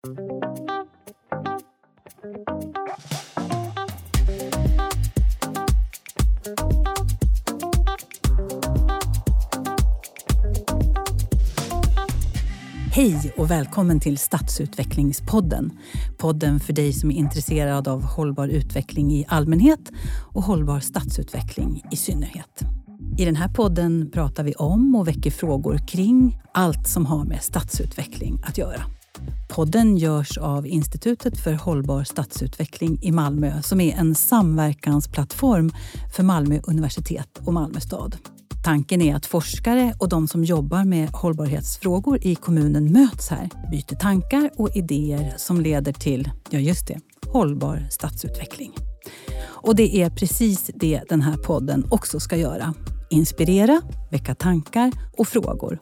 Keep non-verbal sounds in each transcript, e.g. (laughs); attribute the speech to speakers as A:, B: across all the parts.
A: Hej och välkommen till Stadsutvecklingspodden. Podden för dig som är intresserad av hållbar utveckling i allmänhet och hållbar stadsutveckling i synnerhet. I den här podden pratar vi om och väcker frågor kring allt som har med stadsutveckling att göra. Podden görs av Institutet för hållbar stadsutveckling i Malmö som är en samverkansplattform för Malmö universitet och Malmö stad. Tanken är att forskare och de som jobbar med hållbarhetsfrågor i kommunen möts här, byter tankar och idéer som leder till, ja just det, hållbar stadsutveckling. Och det är precis det den här podden också ska göra. Inspirera, väcka tankar och frågor.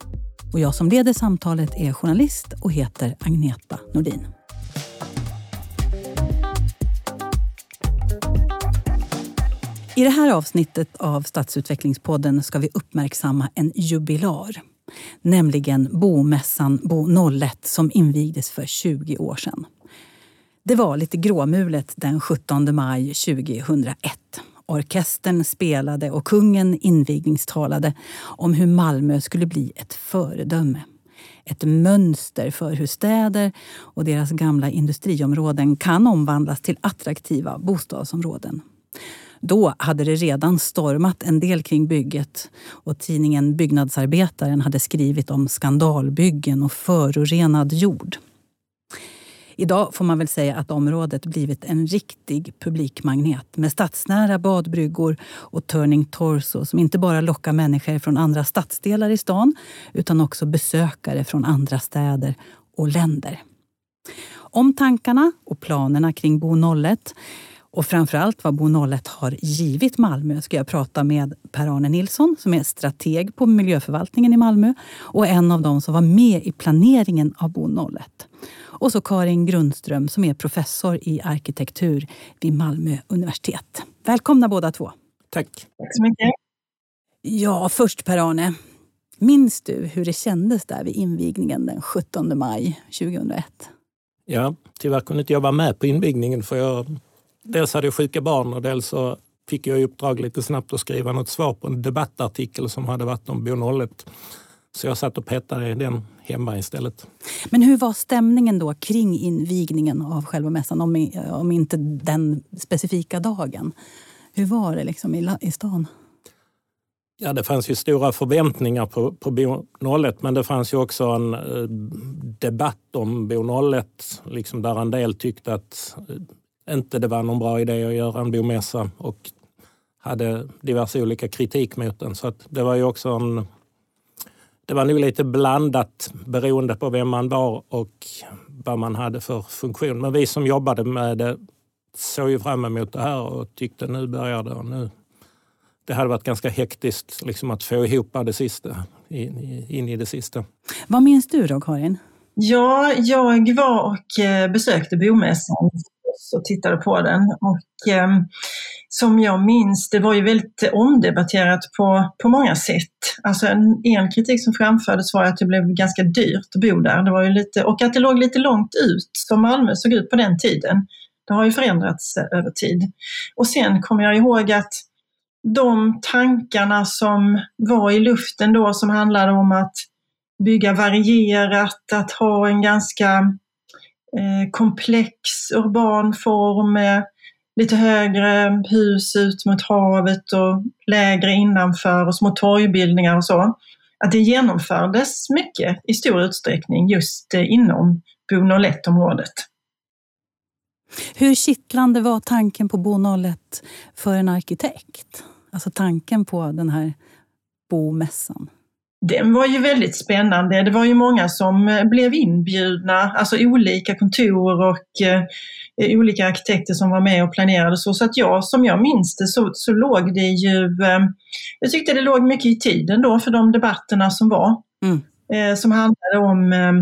A: Och jag som leder samtalet är journalist och heter Agneta Nordin. I det här avsnittet av Stadsutvecklingspodden ska vi uppmärksamma en jubilar. Nämligen Bomässan Bo 01 som invigdes för 20 år sedan. Det var lite gråmulet den 17 maj 2001. Orkestern spelade och kungen invigningstalade om hur Malmö skulle bli ett föredöme. Ett mönster för hur städer och deras gamla industriområden kan omvandlas till attraktiva bostadsområden. Då hade det redan stormat en del kring bygget och tidningen Byggnadsarbetaren hade skrivit om skandalbyggen och förorenad jord. Idag får man väl säga att området blivit en riktig publikmagnet med stadsnära badbryggor och Turning Torso som inte bara lockar människor från andra stadsdelar i stan utan också besökare från andra städer och länder. Om tankarna och planerna kring Bo 01 och framförallt vad Bo 01 har givit Malmö ska jag prata med Per-Arne Nilsson som är strateg på miljöförvaltningen i Malmö och en av dem som var med i planeringen av Bo 01. Och så Karin Grundström som är professor i arkitektur vid Malmö universitet. Välkomna båda två.
B: Tack.
C: Tack så mycket.
A: Ja, först Per-Arne. Minns du hur det kändes där vid invigningen den 17 maj 2001?
B: Ja, tyvärr kunde inte jag vara med på invigningen för jag dels hade jag sjuka barn och dels så fick jag i uppdrag lite snabbt att skriva något svar på en debattartikel som hade varit om Bo 01. Så jag satt och petade i den hemma istället.
A: Men hur var stämningen då kring invigningen av själva mässan, om, om inte den specifika dagen? Hur var det liksom i, i stan?
B: Ja, det fanns ju stora förväntningar på, på Bo 01 men det fanns ju också en eh, debatt om Bo 01 liksom där en del tyckte att eh, inte det var någon bra idé att göra en bomässa och hade diverse olika kritik mot den. Så det var ju också en det var nog lite blandat beroende på vem man var och vad man hade för funktion. Men vi som jobbade med det såg ju fram emot det här och tyckte nu börjar det. Och nu, det hade varit ganska hektiskt liksom att få ihop det sista, in, in i det sista.
A: Vad minns du då, Karin?
C: Ja, jag var och eh, besökte bomässan och tittade på den. Och, eh, som jag minns, det var ju väldigt omdebatterat på, på många sätt. Alltså en, en kritik som framfördes var att det blev ganska dyrt att bo där. Det var ju lite, och att det låg lite långt ut, som Malmö såg ut på den tiden. Det har ju förändrats eh, över tid. Och sen kommer jag ihåg att de tankarna som var i luften då som handlade om att bygga varierat, att ha en ganska Eh, komplex urban form med lite högre hus ut mot havet och lägre innanför och små torgbildningar och så. Att det genomfördes mycket i stor utsträckning just eh, inom Bo 01-området.
A: Hur kittlande var tanken på Bo 01 för en arkitekt? Alltså tanken på den här bomässan?
C: Den var ju väldigt spännande. Det var ju många som eh, blev inbjudna, alltså olika kontor och eh, olika arkitekter som var med och planerade. Så, så att jag, som jag minns det så, så låg det ju, eh, jag tyckte det låg mycket i tiden då för de debatterna som var. Mm. Eh, som handlade om, eh,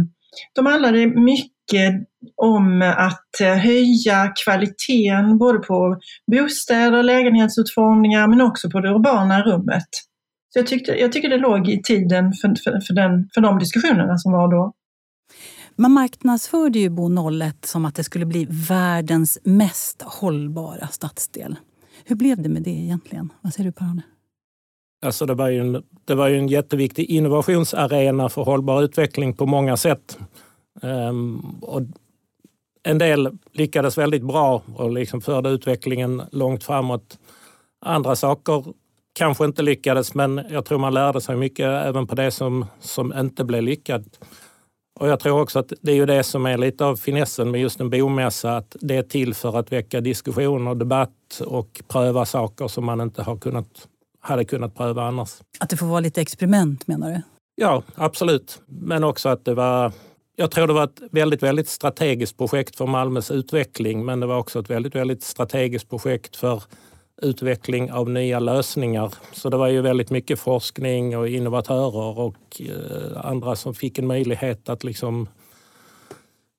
C: de handlade mycket om att eh, höja kvaliteten både på bostäder, lägenhetsutformningar men också på det urbana rummet. Så jag, tyckte, jag tycker det låg i tiden för, för, för, den, för de diskussionerna som var då.
A: Man marknadsförde ju Bo 01 som att det skulle bli världens mest hållbara stadsdel. Hur blev det med det egentligen? Vad säger du Per-Arne?
B: Alltså det, var ju en, det var ju en jätteviktig innovationsarena för hållbar utveckling på många sätt. Um, och en del lyckades väldigt bra och liksom förde utvecklingen långt framåt. Andra saker kanske inte lyckades men jag tror man lärde sig mycket även på det som, som inte blev lyckat. Och jag tror också att det är ju det som är lite av finessen med just en bomässa, att det är till för att väcka diskussion och debatt och pröva saker som man inte har kunnat, hade kunnat pröva annars.
A: Att det får vara lite experiment menar du?
B: Ja, absolut. Men också att det var jag tror det var ett väldigt, väldigt strategiskt projekt för Malmös utveckling, men det var också ett väldigt, väldigt strategiskt projekt för utveckling av nya lösningar. Så det var ju väldigt mycket forskning och innovatörer och eh, andra som fick en möjlighet att liksom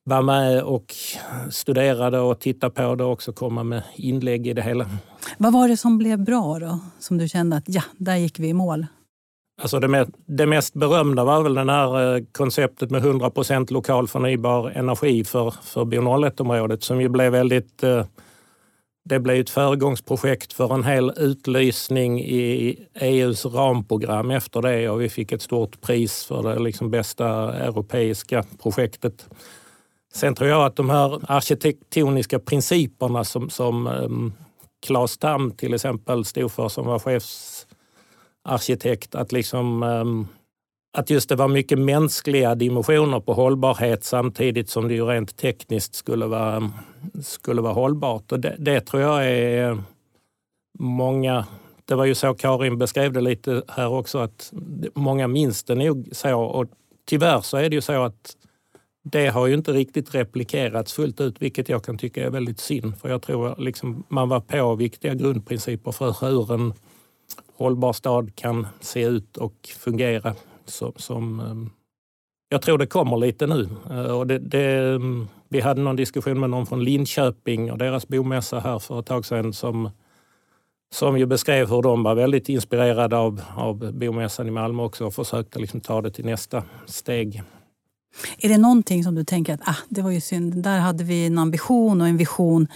B: vara med och studera det och titta på det och också komma med inlägg i det hela.
A: Vad var det som blev bra då? Som du kände att ja, där gick vi i mål?
B: Alltså det, med, det mest berömda var väl det här eh, konceptet med 100% lokal förnybar energi för, för Bio-01-området som ju blev väldigt eh, det blev ett föregångsprojekt för en hel utlysning i EUs ramprogram efter det och vi fick ett stort pris för det liksom bästa europeiska projektet. Sen tror jag att de här arkitektoniska principerna som, som um, Claes Tam till exempel stod för som var chefsarkitekt, att liksom um, att just det var mycket mänskliga dimensioner på hållbarhet samtidigt som det ju rent tekniskt skulle vara, ehm, skulle vara hållbart. Och det, det tror jag är många det var ju så Karin beskrev det lite här också, att många minns det nog så. Och tyvärr så är det ju så att det har ju inte riktigt replikerats fullt ut, vilket jag kan tycka är väldigt synd. För jag tror liksom man var på viktiga grundprinciper för hur en hållbar stad kan se ut och fungera som, som eh, jag tror det kommer lite nu. Eh, och det, det, ehm, vi hade någon diskussion med någon från Linköping och deras bomässa här för ett tag sedan som, som ju beskrev hur de var väldigt inspirerade av, av bomässan i Malmö också och försökte liksom ta det till nästa steg.
A: Är det någonting som du tänker att ah, det var ju synd, där hade vi en ambition och en vision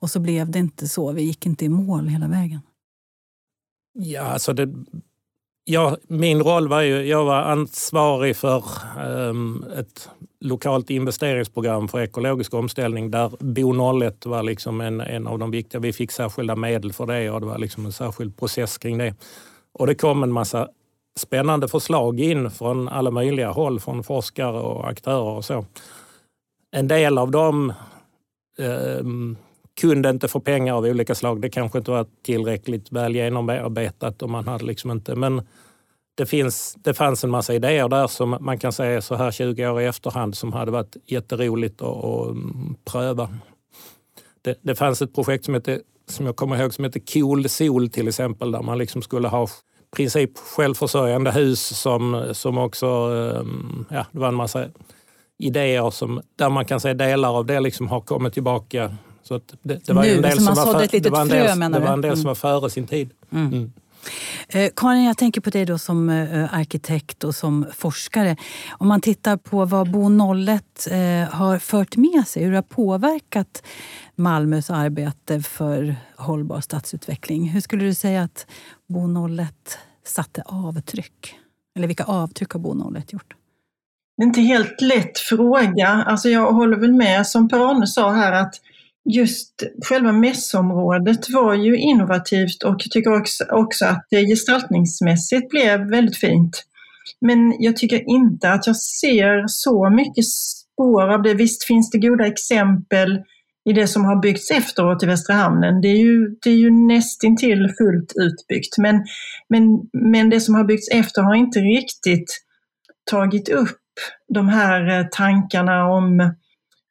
A: och så blev det inte så, vi gick inte i mål hela vägen?
B: Ja, alltså det, Ja, min roll var ju, jag var ansvarig för um, ett lokalt investeringsprogram för ekologisk omställning där Bo 01 var liksom en, en av de viktiga. Vi fick särskilda medel för det och det var liksom en särskild process kring det. Och det kom en massa spännande förslag in från alla möjliga håll, från forskare och aktörer och så. En del av dem um, kunde inte få pengar av olika slag. Det kanske inte var tillräckligt väl genomarbetat och man hade liksom inte... Men det, finns, det fanns en massa idéer där som man kan säga så här 20 år i efterhand som hade varit jätteroligt att, att mm, pröva. Det, det fanns ett projekt som, hette, som jag kommer ihåg som hette Cool Sol till exempel där man liksom skulle ha princip självförsörjande hus som, som också, mm, ja det var en massa idéer som, där man kan säga delar av det liksom har kommit tillbaka så det, det, var
A: nu,
B: en del
A: som,
B: var,
A: för, det var en del,
B: det var en del som var före sin tid. Mm. Mm.
A: Eh, Karin, jag tänker på dig då som eh, arkitekt och som forskare. Om man tittar på vad Bo 01 eh, har fört med sig, hur det har påverkat Malmös arbete för hållbar stadsutveckling. Hur skulle du säga att Bo 01 satte avtryck? Eller vilka avtryck har Bo 01 gjort?
C: Det är inte helt lätt fråga. Alltså jag håller väl med som Per-Arne sa här att just själva mässområdet var ju innovativt och jag tycker också, också att det gestaltningsmässigt blev väldigt fint. Men jag tycker inte att jag ser så mycket spår av det. Visst finns det goda exempel i det som har byggts efteråt i Västra hamnen. Det är ju, det är ju nästintill fullt utbyggt. Men, men, men det som har byggts efter har inte riktigt tagit upp de här eh, tankarna om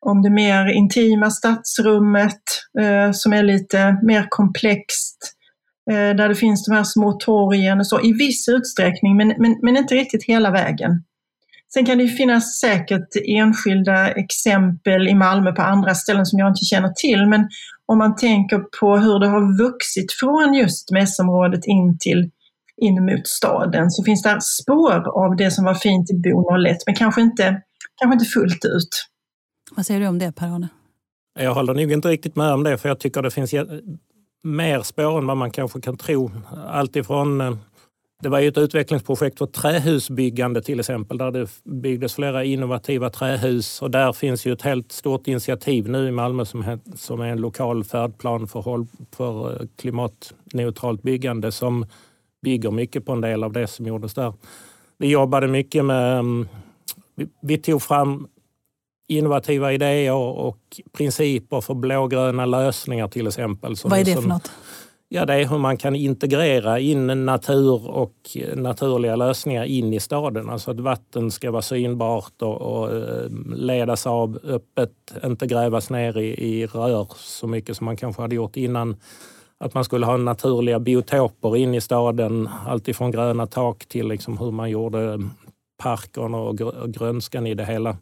C: om det mer intima stadsrummet eh, som är lite mer komplext, eh, där det finns de här små torgen och så, i viss utsträckning, men, men, men inte riktigt hela vägen. Sen kan det finnas säkert enskilda exempel i Malmö på andra ställen som jag inte känner till, men om man tänker på hur det har vuxit från just mässområdet in till in mot staden så finns det spår av det som var fint i Bo 01, men kanske inte kanske inte fullt ut.
A: Vad säger du om det Per-Arne?
B: Jag håller nog inte riktigt med om det för jag tycker det finns mer spår än vad man kanske kan tro. Alltifrån eh, det var ju ett utvecklingsprojekt för trähusbyggande till exempel där det byggdes flera innovativa trähus och där finns ju ett helt stort initiativ nu i Malmö som, som är en lokal färdplan för, för eh, klimatneutralt byggande som bygger mycket på en del av det som gjordes där. Vi jobbade mycket med, mm, vi tog fram innovativa idéer och principer för blågröna lösningar till exempel.
A: Vad är det för något?
B: Ja, det är hur man kan integrera in natur och naturliga lösningar in i staden. Alltså att vatten ska vara synbart och, och eh, ledas av öppet, inte grävas ner i, i rör så mycket som man kanske hade gjort innan. Att man skulle ha naturliga biotoper in i staden, alltifrån gröna tak till liksom hur man gjorde parken och grönskan i det hela.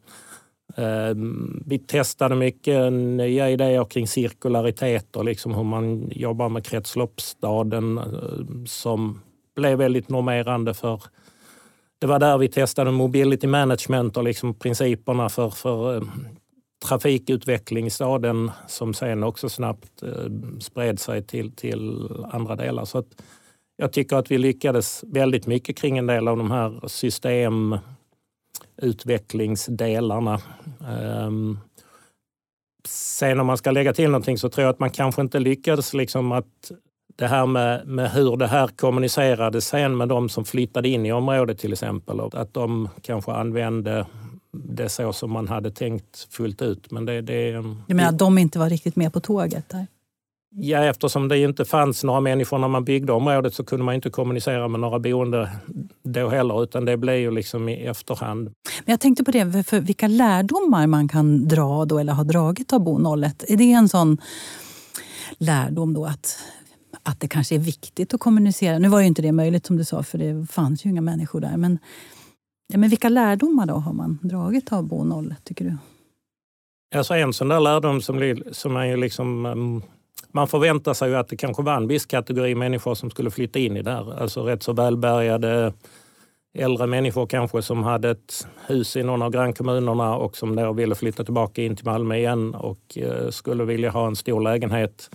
B: Ehm, vi testade mycket nya idéer kring cirkularitet och liksom hur man jobbar med kretsloppsstaden eh, som blev väldigt normerande för det var där vi testade mobility management och liksom principerna för, för ehm, trafikutveckling i staden som sen också snabbt ehm, spred sig till, till andra delar. Så jag tycker att vi lyckades väldigt mycket kring en del av de här system utvecklingsdelarna. Ehm, sen om man ska lägga till någonting så tror jag att man kanske inte lyckades liksom att det här med, med hur det här kommunicerades sen med de som flyttade in i området till exempel. Att de kanske använde det så som man hade tänkt fullt ut. Men det, det,
A: du menar att de inte var riktigt med på tåget? Där?
B: Ja, eftersom det inte fanns några människor när man byggde området så kunde man inte kommunicera med några boende då heller, utan det blev ju liksom i efterhand.
A: Men jag tänkte på det, för vilka lärdomar man kan dra då, eller har dragit av Bo 01. Är det en sån lärdom då att, att det kanske är viktigt att kommunicera? Nu var ju inte det möjligt som du sa, för det fanns ju inga människor där. Men, ja, men vilka lärdomar då har man dragit av Bo 01, tycker du?
B: Alltså en sån där lärdom som, som är ju liksom um, man förväntar sig ju att det kanske var en viss kategori människor som skulle flytta in i det här. Alltså rätt så välbärgade äldre människor kanske som hade ett hus i någon av grannkommunerna och som då ville flytta tillbaka in till Malmö igen och eh, skulle vilja ha en stor lägenhet.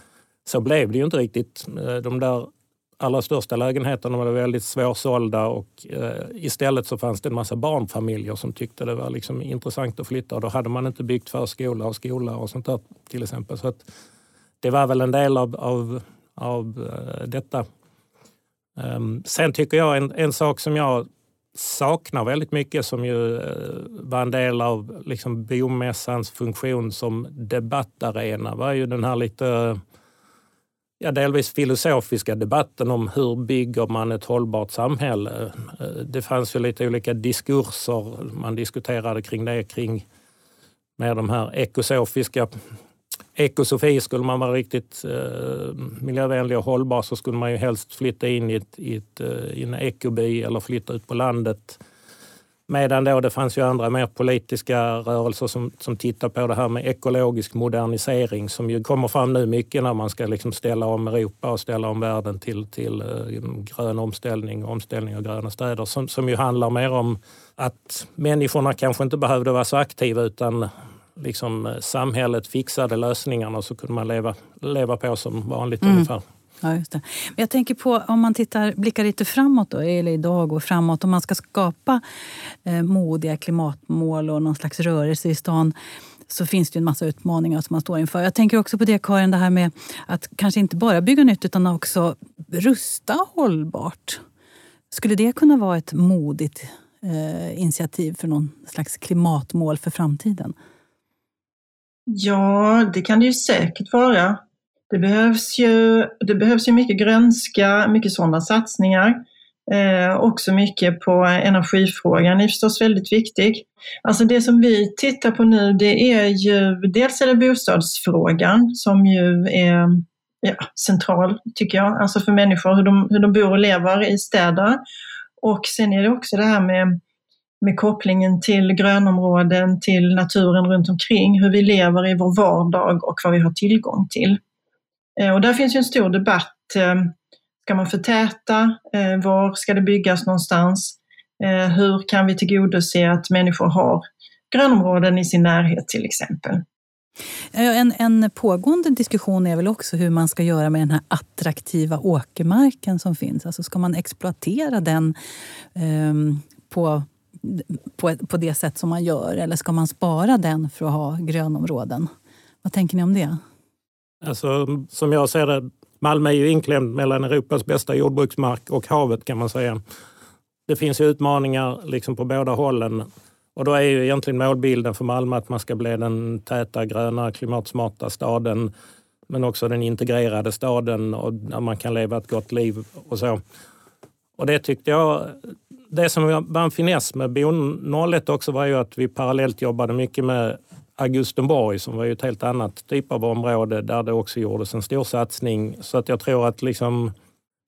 B: Så blev det ju inte riktigt. Eh, de där allra största lägenheterna var väldigt svårsålda och eh, istället så fanns det en massa barnfamiljer som tyckte det var liksom intressant att flytta och då hade man inte byggt förskola och skola och sånt där till exempel. Så att det var väl en del av, av, av eh, detta. Um, sen tycker jag en, en sak som jag saknar väldigt mycket som ju eh, var en del av liksom, biomässans funktion som debattarena var ju den här lite ja, delvis filosofiska debatten om hur bygger man ett hållbart samhälle. Eh, det fanns ju lite olika diskurser man diskuterade kring det, kring med de här ekosofiska ekosofi, skulle man vara riktigt eh, miljövänlig och hållbar så skulle man ju helst flytta in i, ett, i, ett, eh, i en ekoby eller flytta ut på landet. Medan då det fanns ju andra mer politiska rörelser som, som tittar på det här med ekologisk modernisering som ju kommer fram nu mycket när man ska liksom ställa om Europa och ställa om världen till, till eh, grön omställning och omställning av gröna städer som, som ju handlar mer om att människorna kanske inte behövde vara så aktiva utan liksom, eh, samhället fixade lösningarna så kunde man leva, leva på som vanligt mm. ungefär.
A: Ja, just det. Men jag tänker på om man tittar, blickar lite framåt, då, eller idag och framåt. Om man ska skapa eh, modiga klimatmål och någon slags rörelse i stan så finns det en massa utmaningar som man står inför. Jag tänker också på det Karin, det här med att kanske inte bara bygga nytt utan också rusta hållbart. Skulle det kunna vara ett modigt eh, initiativ för någon slags klimatmål för framtiden?
C: Ja, det kan det ju säkert vara. Det behövs ju, det behövs ju mycket grönska, mycket sådana satsningar. Eh, också mycket på energifrågan är förstås väldigt viktig. Alltså det som vi tittar på nu det är ju, dels är det bostadsfrågan som ju är ja, central tycker jag, alltså för människor, hur de, hur de bor och lever i städer. Och sen är det också det här med med kopplingen till grönområden, till naturen runt omkring, hur vi lever i vår vardag och vad vi har tillgång till. Eh, och där finns ju en stor debatt. Eh, ska man förtäta? Eh, var ska det byggas någonstans? Hur kan vi tillgodose att människor har grönområden i sin närhet till exempel.
A: En, en pågående diskussion är väl också hur man ska göra med den här attraktiva åkermarken som finns. Alltså ska man exploatera den eh, på, på, på det sätt som man gör eller ska man spara den för att ha grönområden? Vad tänker ni om det?
B: Alltså, som jag ser det, Malmö är ju inklämd mellan Europas bästa jordbruksmark och havet kan man säga. Det finns utmaningar liksom på båda hållen. Och då är ju egentligen målbilden för Malmö att man ska bli den täta, gröna, klimatsmarta staden men också den integrerade staden och där man kan leva ett gott liv och så. Och det tyckte jag, det som var en finess med Bo 01 också var ju att vi parallellt jobbade mycket med Augustenborg som var ju ett helt annat typ av område där det också gjordes en stor satsning. Så att jag tror att liksom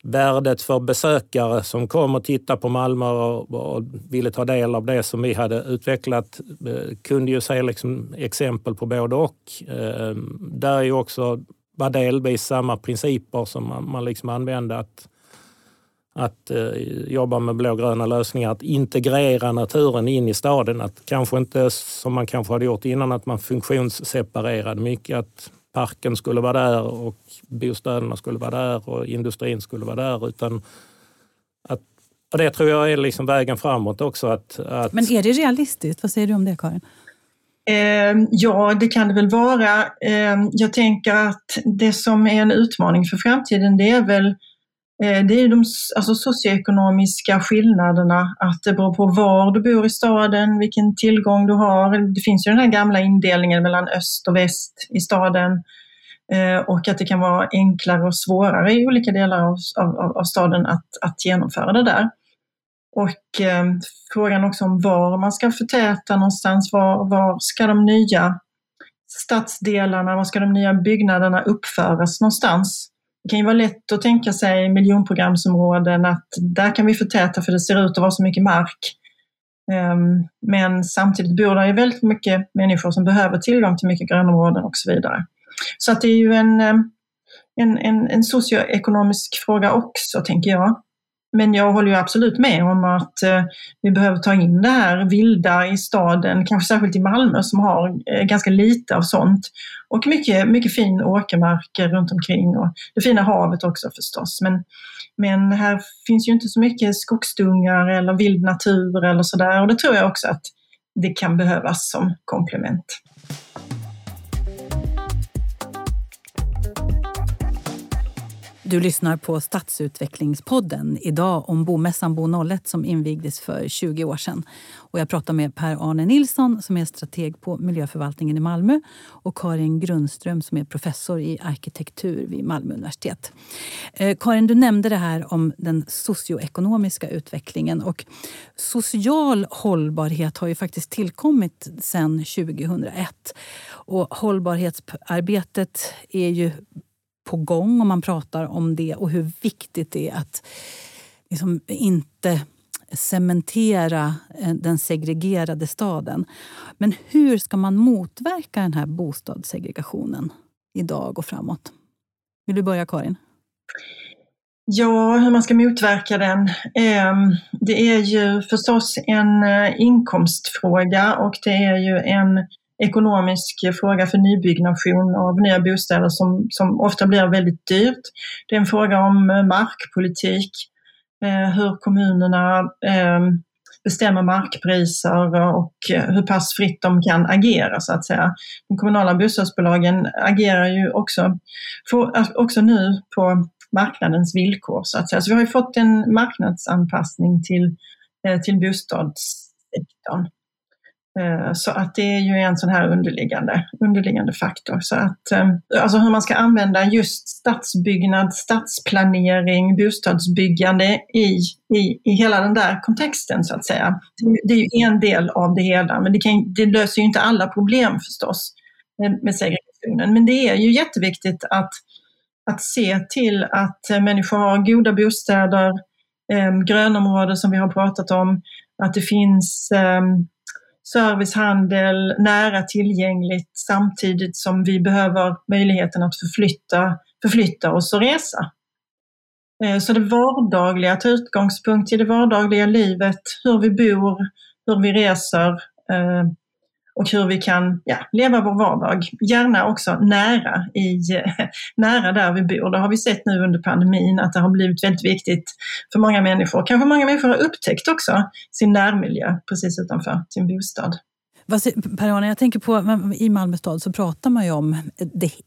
B: värdet för besökare som kom och tittade på Malmö och, ville ta del av det som vi hade utvecklat eh, kunde ju se liksom exempel på både och. Eh, där är ju också var delvis samma principer som man, man liksom använde. Att, att eh, jobba med blågröna lösningar, att integrera naturen in i staden. Att kanske inte som man kanske hade gjort innan, att man funktionsseparerade mycket. Att parken skulle vara där och bostäderna skulle vara där och industrin skulle vara där. Utan att, och det tror jag är liksom vägen framåt också. Att, att...
A: Men är det realistiskt? Vad säger du om det Karin?
C: Eh, ja, det kan det väl vara. Eh, jag tänker att det som är en utmaning för framtiden det är väl eh, Eh, det är de alltså, socioekonomiska skillnaderna, att det beror på var du bor i staden, vilken tillgång du har. Det finns ju den här gamla indelningen mellan öst och väst i staden eh, och att det kan vara enklare och svårare i olika delar av, av, av staden att, att genomföra det där. Och eh, frågan också om var man ska förtäta någonstans. Var, var ska de nya stadsdelarna, var ska de nya byggnaderna uppföras någonstans? Det kan ju vara lätt att tänka sig miljonprogramsområden att där kan vi förtäta för det ser ut att vara så mycket mark. Ehm, men samtidigt bor det ju väldigt mycket människor som behöver tillgång till mycket grönområden och så vidare. Så att det är ju en, ehm, en, en, en socioekonomisk fråga också, tänker jag. Men jag håller ju absolut med om att eh, vi behöver ta in det här vilda i staden, kanske särskilt i Malmö som har eh, ganska lite av sånt. Och mycket, mycket fin åkermark runt omkring och det fina havet också förstås. Men, men här finns ju inte så mycket skogsdungar eller vild natur eller sådär och det tror jag också att det kan behövas som komplement.
A: Du lyssnar på Stadsutvecklingspodden. Idag om bomässan Bo 01 som invigdes för 20 år sedan. Och jag pratar med Per-Arne Nilsson som är strateg på miljöförvaltningen i Malmö och Karin Grundström som är professor i arkitektur vid Malmö universitet. Eh, Karin, du nämnde det här om den socioekonomiska utvecklingen. Och social hållbarhet har ju faktiskt tillkommit sedan 2001. Och hållbarhetsarbetet är ju på gång och man pratar om det och hur viktigt det är att liksom inte cementera eh, den segregerade staden. Men hur ska man motverka den här bostadssegregationen idag och framåt? Vill du börja Karin?
C: Ja, hur man ska motverka den. Ehm, det är ju förstås en eh, inkomstfråga och det är ju en ekonomisk fråga för nybyggnation av nya bostäder som, som ofta blir väldigt dyrt. Det är en fråga om eh, markpolitik, eh, hur kommunerna eh, bestämmer markpriser och eh, hur pass fritt de kan agera så att säga. De kommunala bostadsbolagen agerar ju också, eh, också nu på marknadens villkor så att säga. Så vi har ju fått en marknadsanpassning till, till bostadssektorn. Eh, så att det är ju en sån här underliggande, underliggande faktor. Så att, eh, alltså hur man ska använda just stadsbyggnad, stadsplanering, bostadsbyggande i, i, i hela den där kontexten så att säga. Det är ju en del av det hela, men det, kan, det löser ju inte alla problem förstås med segregationen. Men det är ju jätteviktigt att, att se till att eh, människor har goda bostäder, grönområden som vi har pratat om, att det finns servicehandel, nära tillgängligt samtidigt som vi behöver möjligheten att förflytta, förflytta oss och resa. Eh, så det vardagliga, ta utgångspunkt i det vardagliga livet, hur vi bor, hur vi reser, eh, och hur vi kan ja, leva vår vardag. Gärna också nära, i, (laughs) nära där vi bor. Det har vi sett nu under pandemin att det har blivit väldigt viktigt för många människor. Kanske många människor har upptäckt också sin närmiljö precis utanför sin bostad.
A: Per-Arne, jag tänker på i Malmö stad så pratar man ju om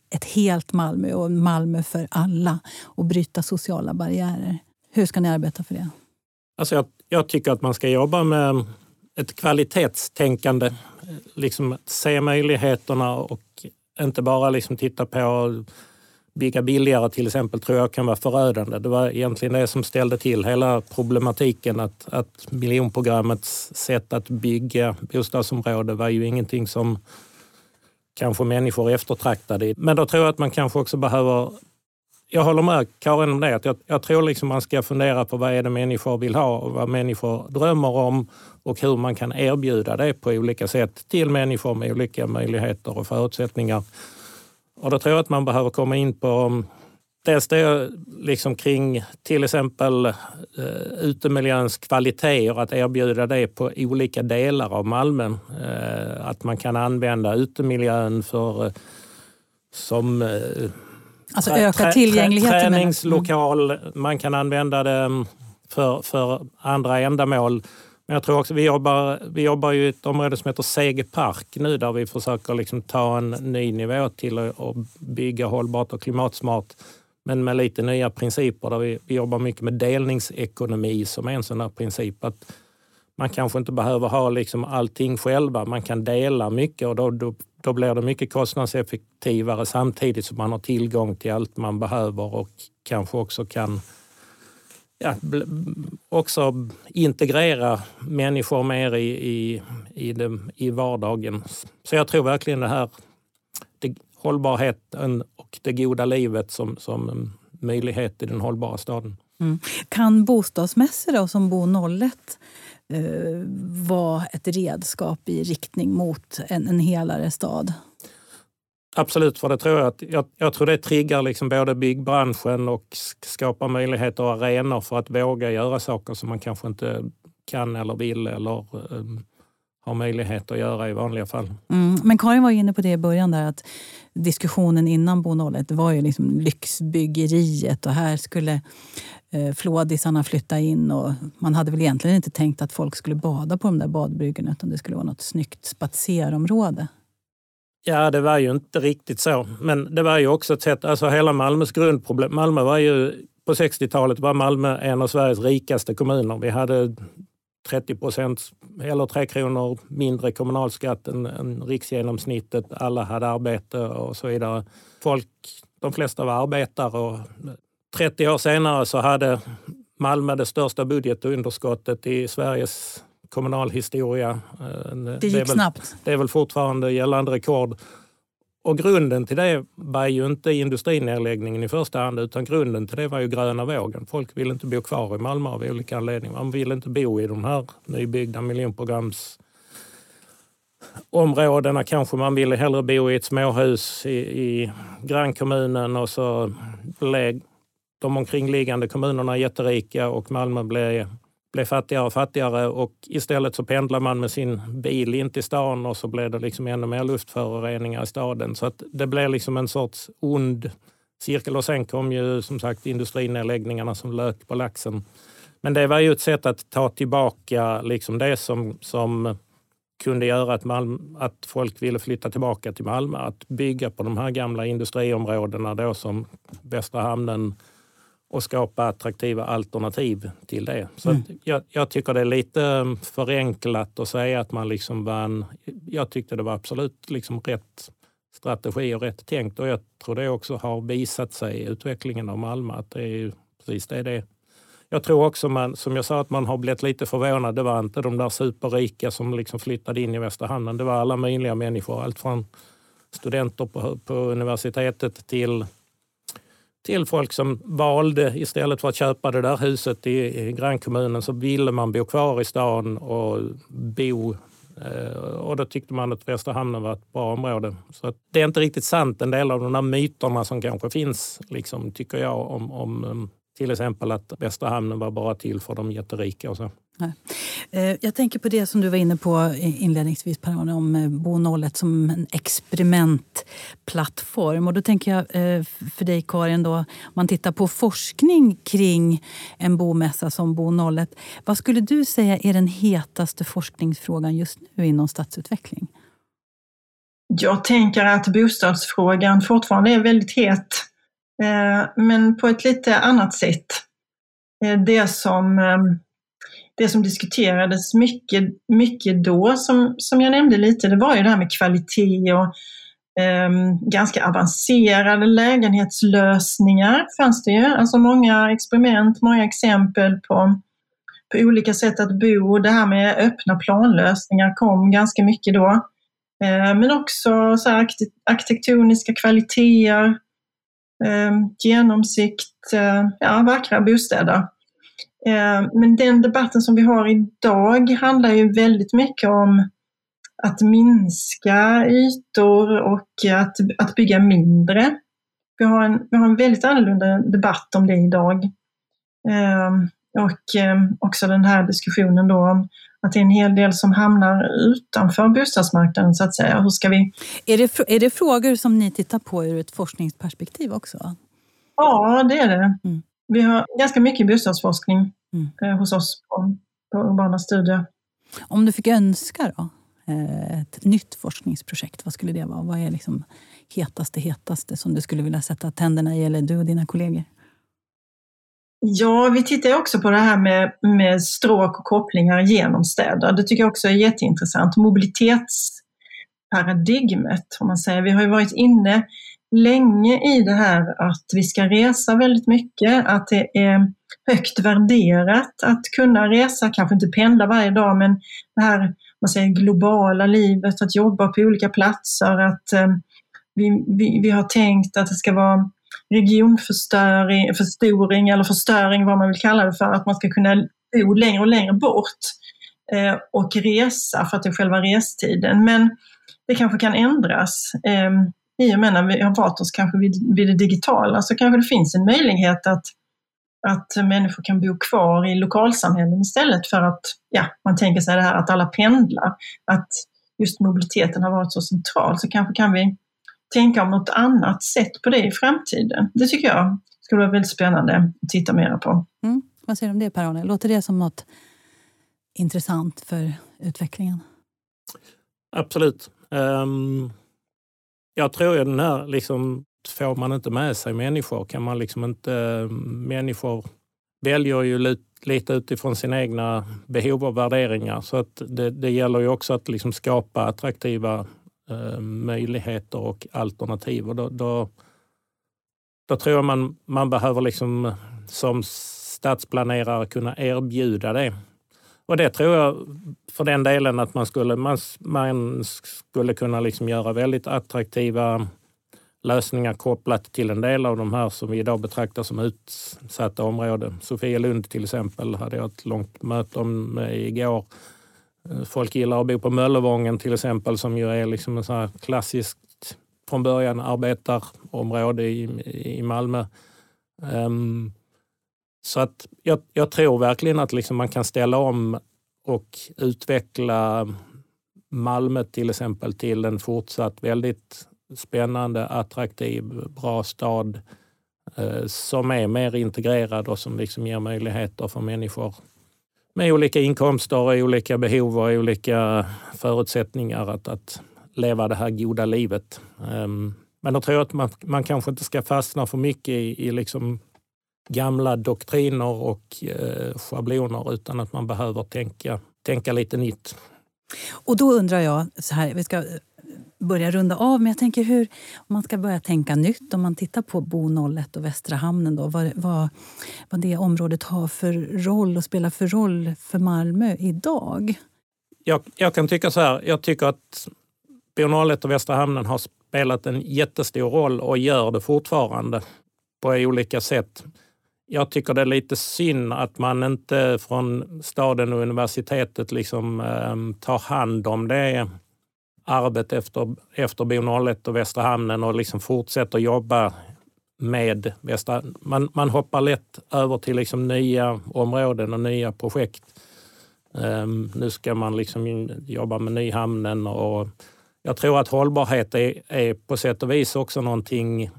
A: ett helt Malmö och Malmö för alla och bryta sociala barriärer. Hur ska ni arbeta för det?
B: Alltså jag, jag tycker att man ska jobba med ett kvalitetstänkande. Eh, liksom se möjligheterna och inte bara liksom titta på bygga billigare till exempel tror jag kan vara förödande. Det var egentligen det som ställde till hela problematiken att, att miljonprogrammets sätt att bygga bostadsområde var ju ingenting som kanske människor eftertraktade. Men då tror jag att man kanske också behöver jag håller med Karin om det. Att jag, jag tror liksom man ska fundera på vad är det människor vill ha och vad människor drömmer om och hur man kan erbjuda det på olika sätt till människor med olika möjligheter och förutsättningar. Och då tror jag att man behöver komma in på dels det liksom kring till exempel eh, utemiljöns kvaliteter, att erbjuda det på olika delar av Malmö. Eh, att man kan använda utemiljön för eh, som eh,
A: Alltså öka tillgängligheten?
B: Träningslokal, mm. man kan använda det um, för, för andra ändamål. Men jag tror också, vi jobbar, vi jobbar ju i ett område som heter Sege Park nu där vi försöker liksom ta en ny nivå till att bygga hållbart och klimatsmart. Men med lite nya principer där vi, vi jobbar mycket med delningsekonomi som är en sån här princip. Att man kanske inte behöver ha liksom allting själva, man kan dela mycket och då, då, då blir det mycket kostnadseffektivare samtidigt som man har tillgång till allt man behöver och kanske också kan ja, också integrera människor mer i, i, i, det, i vardagen. Så jag tror verkligen det här det, hållbarheten och det goda livet som, som möjlighet i den hållbara staden.
A: Mm. Kan bostadsmässor då, som Bo 01 eh, vara ett redskap i riktning mot en, en helare stad?
B: Absolut, för det tror jag, att, jag, jag tror det triggar liksom både byggbranschen och skapar möjligheter och arenor för att våga göra saker som man kanske inte kan eller vill eller um, har möjlighet att göra i vanliga fall.
A: Mm, men Karin var inne på det i början, där att diskussionen innan Bo 01 var ju liksom lyxbyggeriet och här skulle eh, flådisarna flytta in. Och man hade väl egentligen inte tänkt att folk skulle bada på de där badbryggorna utan det skulle vara något snyggt spatserområde.
B: Ja, det var ju inte riktigt så. Men det var ju också ett sätt, alltså hela Malmös grundproblem. Malmö var ju, på 60-talet var Malmö en av Sveriges rikaste kommuner. Vi hade 30 procent eller 3 kronor mindre kommunalskatt än, än riksgenomsnittet. Alla hade arbete och så vidare. Folk, de flesta var arbetare och 30 år senare så hade Malmö det största budgetunderskottet i Sveriges kommunalhistoria.
A: Eh, det gick
B: det väl,
A: snabbt.
B: Det är väl fortfarande gällande rekord. Och grunden till det var ju inte industrinedläggningen i första hand utan grunden till det var ju gröna vågen. Folk ville inte bo kvar i Malmö av olika anledningar. Man ville inte bo i de här nybyggda miljonprograms områdena kanske man ville hellre bo i ett småhus i, i grannkommunen och så blev de omkringliggande kommunerna jätterika och Malmö blev blev fattigare och fattigare och istället så pendlar man med sin bil in till stan och så blev det liksom ännu mer luftföroreningar i staden. Så att det blev liksom en sorts ond cirkel och sen kom ju som sagt industrinedläggningarna som lök på laxen. Men det var ju ett sätt att ta tillbaka liksom det som, som kunde göra att, Malmö, att folk ville flytta tillbaka till Malmö. Att bygga på de här gamla industriområdena då som Västra hamnen, och skapa attraktiva alternativ till det. Så mm. jag, jag, tycker det är lite um, förenklat att säga att man liksom vann. Jag tyckte det var absolut liksom rätt strategi och rätt tänkt och jag tror det också har visat sig i utvecklingen av Malmö att det är precis det det. Jag tror också, man, som jag sa, att man har blivit lite förvånad. Det var inte de där superrika som liksom flyttade in i Västra hamnen. Det var alla möjliga människor. Allt från studenter på, på universitetet till till folk som valde, istället för att köpa det där huset i, i grannkommunen, så ville man bo kvar i stan och bo eh, och då tyckte man att Västra hamnen var ett bra område. Så det är inte riktigt sant, en del av de där myterna som kanske finns, liksom, tycker jag, om, om eh, till exempel att Västra hamnen var bara till för de jätterika och så. Nej.
A: Eh, jag tänker på det som du var inne på inledningsvis Per om eh, Bo 01 som en experimentplattform. Och då tänker jag eh, för dig Karin, då, om man tittar på forskning kring en bomässa som Bo 01. Vad skulle du säga är den hetaste forskningsfrågan just nu inom stadsutveckling?
C: Jag tänker att bostadsfrågan fortfarande är väldigt het, men på ett lite annat sätt. Det som det som diskuterades mycket, mycket då, som, som jag nämnde lite, det var ju det här med kvalitet och eh, ganska avancerade lägenhetslösningar fanns det ju. Alltså många experiment, många exempel på, på olika sätt att bo. Det här med öppna planlösningar kom ganska mycket då. Eh, men också så här arkitektoniska kvaliteter, ehm, eh, genomsikt, ja, vackra bostäder. Eh, men den debatten som vi har idag handlar ju väldigt mycket om att minska ytor och att, att bygga mindre. Vi har, en, vi har en väldigt annorlunda debatt om det idag. Eh, och eh, också den här diskussionen då om att det är en hel del som hamnar utanför bostadsmarknaden så att säga. Hur ska vi...
A: Är det, är det frågor som ni tittar på ur ett forskningsperspektiv också?
C: Ja, det är det. Mm. Vi har ganska mycket bostadsforskning mm. Eh, hos oss på, på Urbana studier.
A: Om du fick önska då, eh, ett nytt forskningsprojekt, vad skulle det vara? Vad är liksom hetaste, hetaste som du skulle vilja sätta tänderna i, eller du och dina kollegor?
C: Ja, vi tittar också på det här med, med stråk och kopplingar genom städer. Det tycker jag också är jätteintressant. Mobilitetsparadigmet, om man säger. Vi har ju varit inne länge i det här att vi ska resa väldigt mycket, att det är högt värderat att kunna resa, kanske inte pendla varje dag, men det här man säger, globala livet, att jobba på olika platser, att eh, vi, vi, vi har tänkt att det ska vara regionförstoring förstoring, eller förstöring, vad man vill kalla det för, att man ska kunna bo längre och längre bort eh, och resa för att det är själva restiden. Men det kanske kan ändras. Eh, i och med när vi har valt oss kanske vid, vid det digitala så kanske det finns en möjlighet att, att människor kan bo kvar i lokalsamhällen istället för att, ja, man tänker sig det här att alla pendlar. Att just mobiliteten har varit så central så kanske kan vi tänka om något annat sätt på det i framtiden. Det tycker jag skulle vara väldigt spännande att titta mer på.
A: Mm. Vad säger du om det Per-Arne? Låter det som något intressant för utvecklingen?
B: Absolut. Um, jag tror ju den här, liksom, får man inte med sig människor kan man liksom inte... Eh, människor väljer ju lite utifrån sina egna behov och värderingar. Så att det, det gäller ju också att liksom skapa attraktiva eh, möjligheter och alternativ. Och då, då, då tror jag man, man behöver liksom, som stadsplanerare kunna erbjuda det. Och det tror jag för den delen att man skulle, man, man skulle kunna liksom göra väldigt attraktiva lösningar kopplat till en del av de här som vi idag betraktar som utsatta områden. Sofia Lund till exempel hade jag ett långt möte om igår. Folk gillar att bo på Möllevången till exempel som ju är liksom en sån här klassiskt från början arbetarområde i, i Malmö. Um, så att jag, jag tror verkligen att liksom man kan ställa om och utveckla Malmö till exempel till en fortsatt väldigt spännande, attraktiv, bra stad eh, som är mer integrerad och som liksom ger möjligheter för människor med olika inkomster, och olika behov och olika förutsättningar att, att leva det här goda livet. Eh, men då tror jag att man, man kanske inte ska fastna för mycket i, i liksom gamla doktriner och eh, schabloner utan att man behöver tänka, tänka lite nytt.
A: Och då undrar jag, så här, vi ska börja runda av, men jag tänker hur, om man ska börja tänka nytt, om man tittar på Bo 01 och Västra hamnen, då, vad, vad, vad det området har för roll och spelar för roll för Malmö idag?
B: Jag, jag kan tycka så här, jag tycker att Bo 01 och Västra hamnen har spelat en jättestor roll och gör det fortfarande på olika sätt. Jag tycker det är lite synd att man inte från staden och universitetet liksom, eh, tar hand om det arvet efter, efter Bo 01 och Västra hamnen och liksom fortsätter jobba med Västra... Man, man hoppar lätt över till liksom nya områden och nya projekt. Um, nu ska man liksom jobba med Nyhamnen och jag tror att hållbarhet är, är på sätt och vis också någonting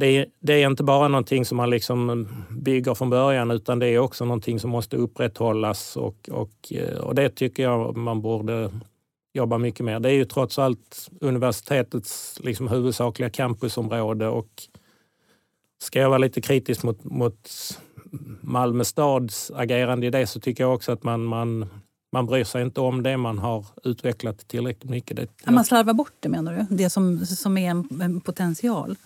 B: det är, det är, inte bara någonting som man liksom bygger från början utan det är också någonting som måste upprätthållas och, och, eh, och det tycker jag man borde jobba mycket mer. Det är ju trots allt universitetets liksom huvudsakliga campusområde och ska jag vara lite kritisk mot, mot Malmö stads agerande i det så tycker jag också att man, man, man bryr sig inte om det man har utvecklat tillräckligt mycket. Det,
A: ja. Man slarvar bort det menar du? Det som, som är en, en potential?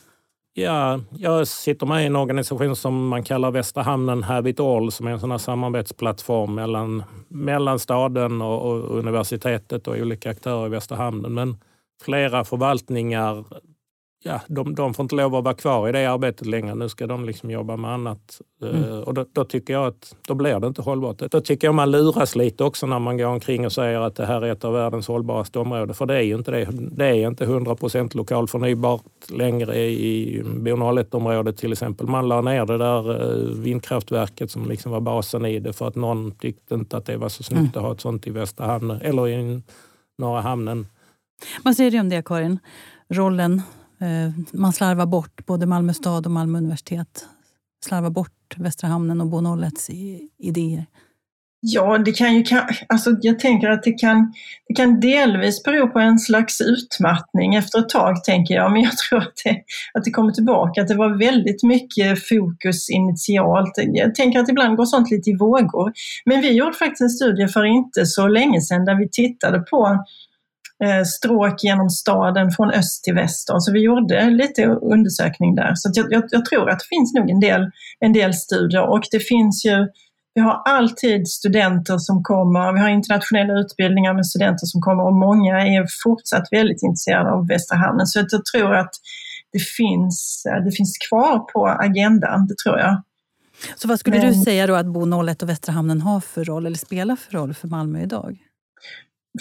B: Ja, jag sitter med i en organisation som man kallar Västra Hamnen Habit All som är en sån samarbetsplattform mellan, mellan staden och, och, universitetet och olika aktörer i Västra Hamnen. Men flera förvaltningar ja, de, de får inte lov att vara kvar i det arbetet längre. Nu ska de liksom jobba med annat. Eh, mm. Och då, då, tycker jag att då blir det inte hållbart. Då tycker jag man luras lite också när man går omkring och säger att det här är ett av världens hållbaraste områden. För det är ju inte det. Det är inte 100 procent lokal förnybart längre i Bo 01-området till exempel. Man la ner det där eh, vindkraftverket som liksom var basen i det för att någon tyckte inte att det var så snyggt mm. att ha ett sånt i Västra hamnen eller i norra hamnen.
A: Vad säger du om det Karin? Rollen Eh, man slarvar bort, både Malmö stad och Malmö universitet slarvar bort Västra hamnen och Bo 01 idéer.
C: Ja, det kan ju, alltså jag tänker att det kan, det kan delvis bero på en slags utmattning efter ett tag, tänker jag. Men jag tror att det, att det kommer tillbaka, att det var väldigt mycket fokus initialt. Jag tänker att ibland går sånt lite i vågor. Men vi gjorde faktiskt en studie för inte så länge sedan där vi tittade på stråk genom staden från öst till väst. Så vi gjorde lite undersökning där. Så jag, jag, jag, tror att det finns nog en del, en del studier och det finns ju vi har alltid studenter som kommer, vi har internationella utbildningar med studenter som kommer och många är fortsatt väldigt intresserade av Västra hamnen. Så jag tror att det finns, det finns kvar på agendan, det tror jag.
A: Så vad skulle Men, du säga då att Bo 01 och Västra hamnen har för roll, eller spelar för roll för Malmö idag?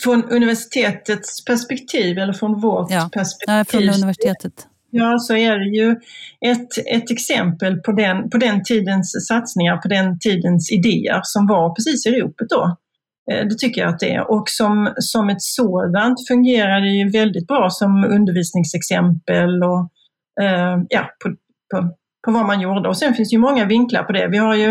C: Från universitetets perspektiv eller från vårt
A: ja.
C: perspektiv.
A: Ja, från universitetet.
C: Ja, så är det ju ett, ett exempel på den, på den tidens satsningar, på den tidens idéer som var precis i ropet då. Eh, det tycker jag att det är. Och som, som ett sådant fungerar det ju väldigt bra som undervisningsexempel och eh, ja, på, på, på vad man gjorde. Och sen finns det ju många vinklar på det. Vi har ju,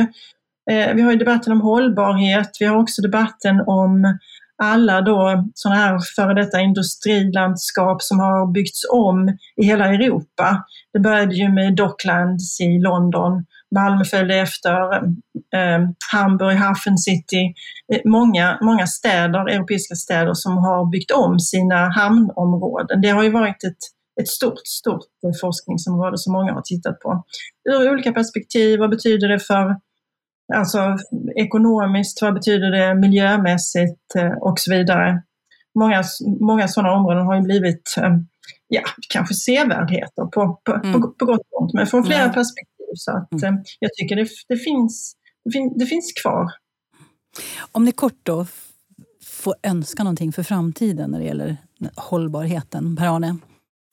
C: eh, vi har ju debatten om hållbarhet, vi har också debatten om alla då sådana här före detta industrilandskap som har byggts om i hela Europa. Det började ju med Docklands i London, Malmö följde efter, eh, Hamburg, Hafen City, eh, många, många städer, europeiska städer som har byggt om sina hamnområden. Det har ju varit ett, ett stort, stort forskningsområde som många har tittat på. Ur olika perspektiv, vad betyder det för Alltså ekonomiskt, vad betyder det miljömässigt eh, och så vidare. Många, många sådana områden har ju blivit, eh, ja, kanske sevärdheter på, på, mm. på, på gott och ont, men från flera mm. perspektiv. Så att mm. Eh, jag tycker det, det, finns, det, fin, det finns kvar.
A: Om ni kort då får önska någonting för framtiden när det gäller hållbarheten, Per-Arne?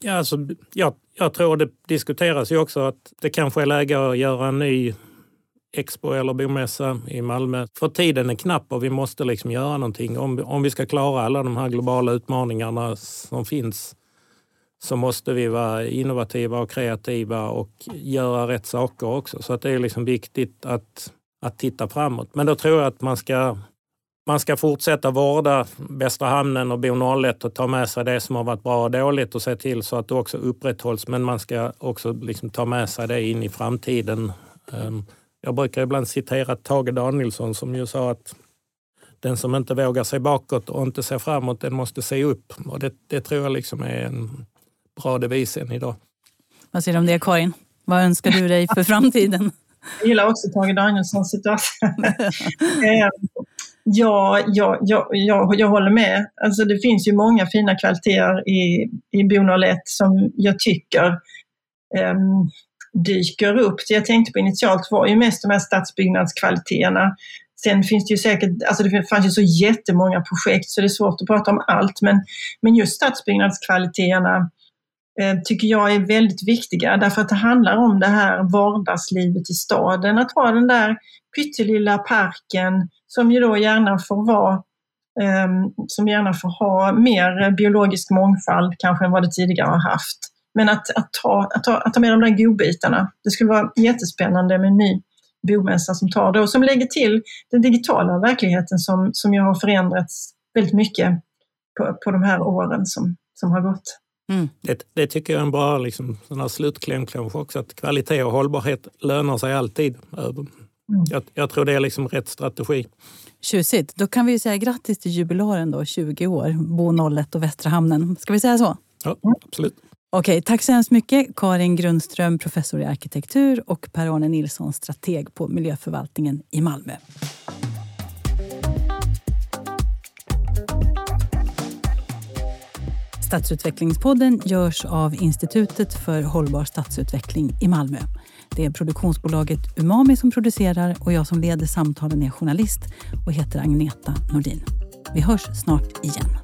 B: Ja, alltså, jag, jag tror det diskuteras ju också att det kanske är läge att göra en ny Expo eller bomässa i Malmö. För tiden är knapp och vi måste liksom göra någonting. Om, om vi ska klara alla de här globala utmaningarna som finns så måste vi vara innovativa och kreativa och göra rätt saker också. Så att det är liksom viktigt att, att titta framåt. Men då tror jag att man ska, man ska fortsätta vårda Västra hamnen och Bo 01 och ta med sig det som har varit bra och dåligt och se till så att det också upprätthålls. Men man ska också liksom ta med sig det in i framtiden. Ehm, Um, jag brukar ibland citera Tage Danielsson som ju sa att den som inte vågar se bakåt och inte ser framåt, den måste se upp. Och det, det tror jag liksom är en bra devis än idag.
A: Vad säger du om det Karin? Vad önskar du dig för framtiden? (laughs)
C: Jag gillar också Tage Danielssons situation. (laughs) Eh, ja, ja, ja, ja, jag håller med. Alltså det finns ju många fina kvaliteter i, i Bo 01 som jag tycker um, dyker upp. Det jag tänkte på initialt var ju mest de här stadsbyggnadskvaliteterna. Sen finns det ju säkert, alltså det fanns ju så jättemånga projekt så det är svårt att prata om allt, men, men just stadsbyggnadskvaliteterna eh, tycker jag är väldigt viktiga därför att det handlar om det här vardagslivet i staden. Att ha den där pyttelilla parken som ju då gärna får vara ehm, som gärna får ha mer biologisk mångfald kanske än vad det tidigare har haft. Men att, att, ta, att, ta, att ta med de där godbitarna, det skulle vara jättespännande med en ny bomässa som tar det och som lägger till den digitala verkligheten som, som ju har förändrats väldigt mycket på, på de här åren som, som har gått.
B: Mm. Det, det, tycker jag är en bra liksom, slutkläm kanske också, att kvalitet och hållbarhet lönar sig alltid. Mm. Jag, jag, tror det är liksom rätt strategi.
A: Tjusigt. Då kan vi säga grattis till jubilaren då, 20 år, Bo 01 och Västra hamnen. Ska vi säga så?
B: Ja, absolut.
A: Okej, tack så hemskt mycket Karin Grundström, professor i arkitektur och Per-Arne Nilsson, strateg på miljöförvaltningen i Malmö. Stadsutvecklingspodden görs av Institutet för hållbar stadsutveckling i Malmö. Det är produktionsbolaget Umami som producerar och jag som leder samtalen är journalist och heter Agneta Nordin. Vi hörs snart igen.